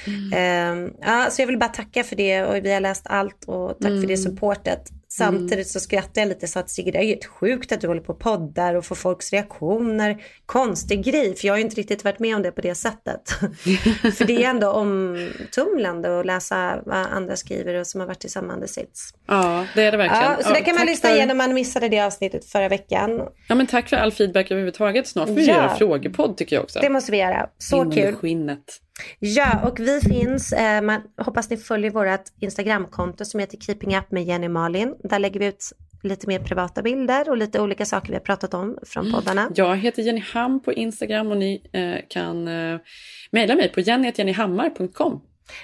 Mm. Um, ja, så jag vill bara tacka för det och vi har läst allt och tack mm. för det mm. supportet. Samtidigt mm. så skrattar jag lite så att Sigrid, det är helt sjukt att du håller på och poddar och får folks reaktioner. Konstig grej, för jag har ju inte riktigt varit med om det på det sättet. för det är ändå omtumlande att läsa vad andra skriver och som har varit i samma sits. Ja, det är det verkligen. Ja, så ja, det kan man lyssna för... igenom om man missade det avsnittet förra veckan. Ja, men tack för all feedback överhuvudtaget. Snart får vi ja. göra frågepodd tycker jag också. Det måste vi göra. Så In kul. skinnet. Ja, och vi finns, eh, man, hoppas ni följer vårt Instagramkonto som heter Keeping Up med Jenny Malin. Där lägger vi ut lite mer privata bilder och lite olika saker vi har pratat om från poddarna. Jag heter Jenny Ham på Instagram och ni eh, kan eh, mejla mig på jenny.jennyhammar.com.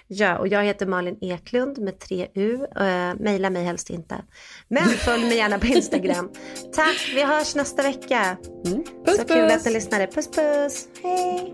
Ja, och jag heter Malin Eklund med tre U. Uh, Mejla mig helst inte. Men följ mig gärna på Instagram. Tack, vi hörs nästa vecka. Mm. Puss, Så puss. kul att ni lyssnade. Puss puss. Hej.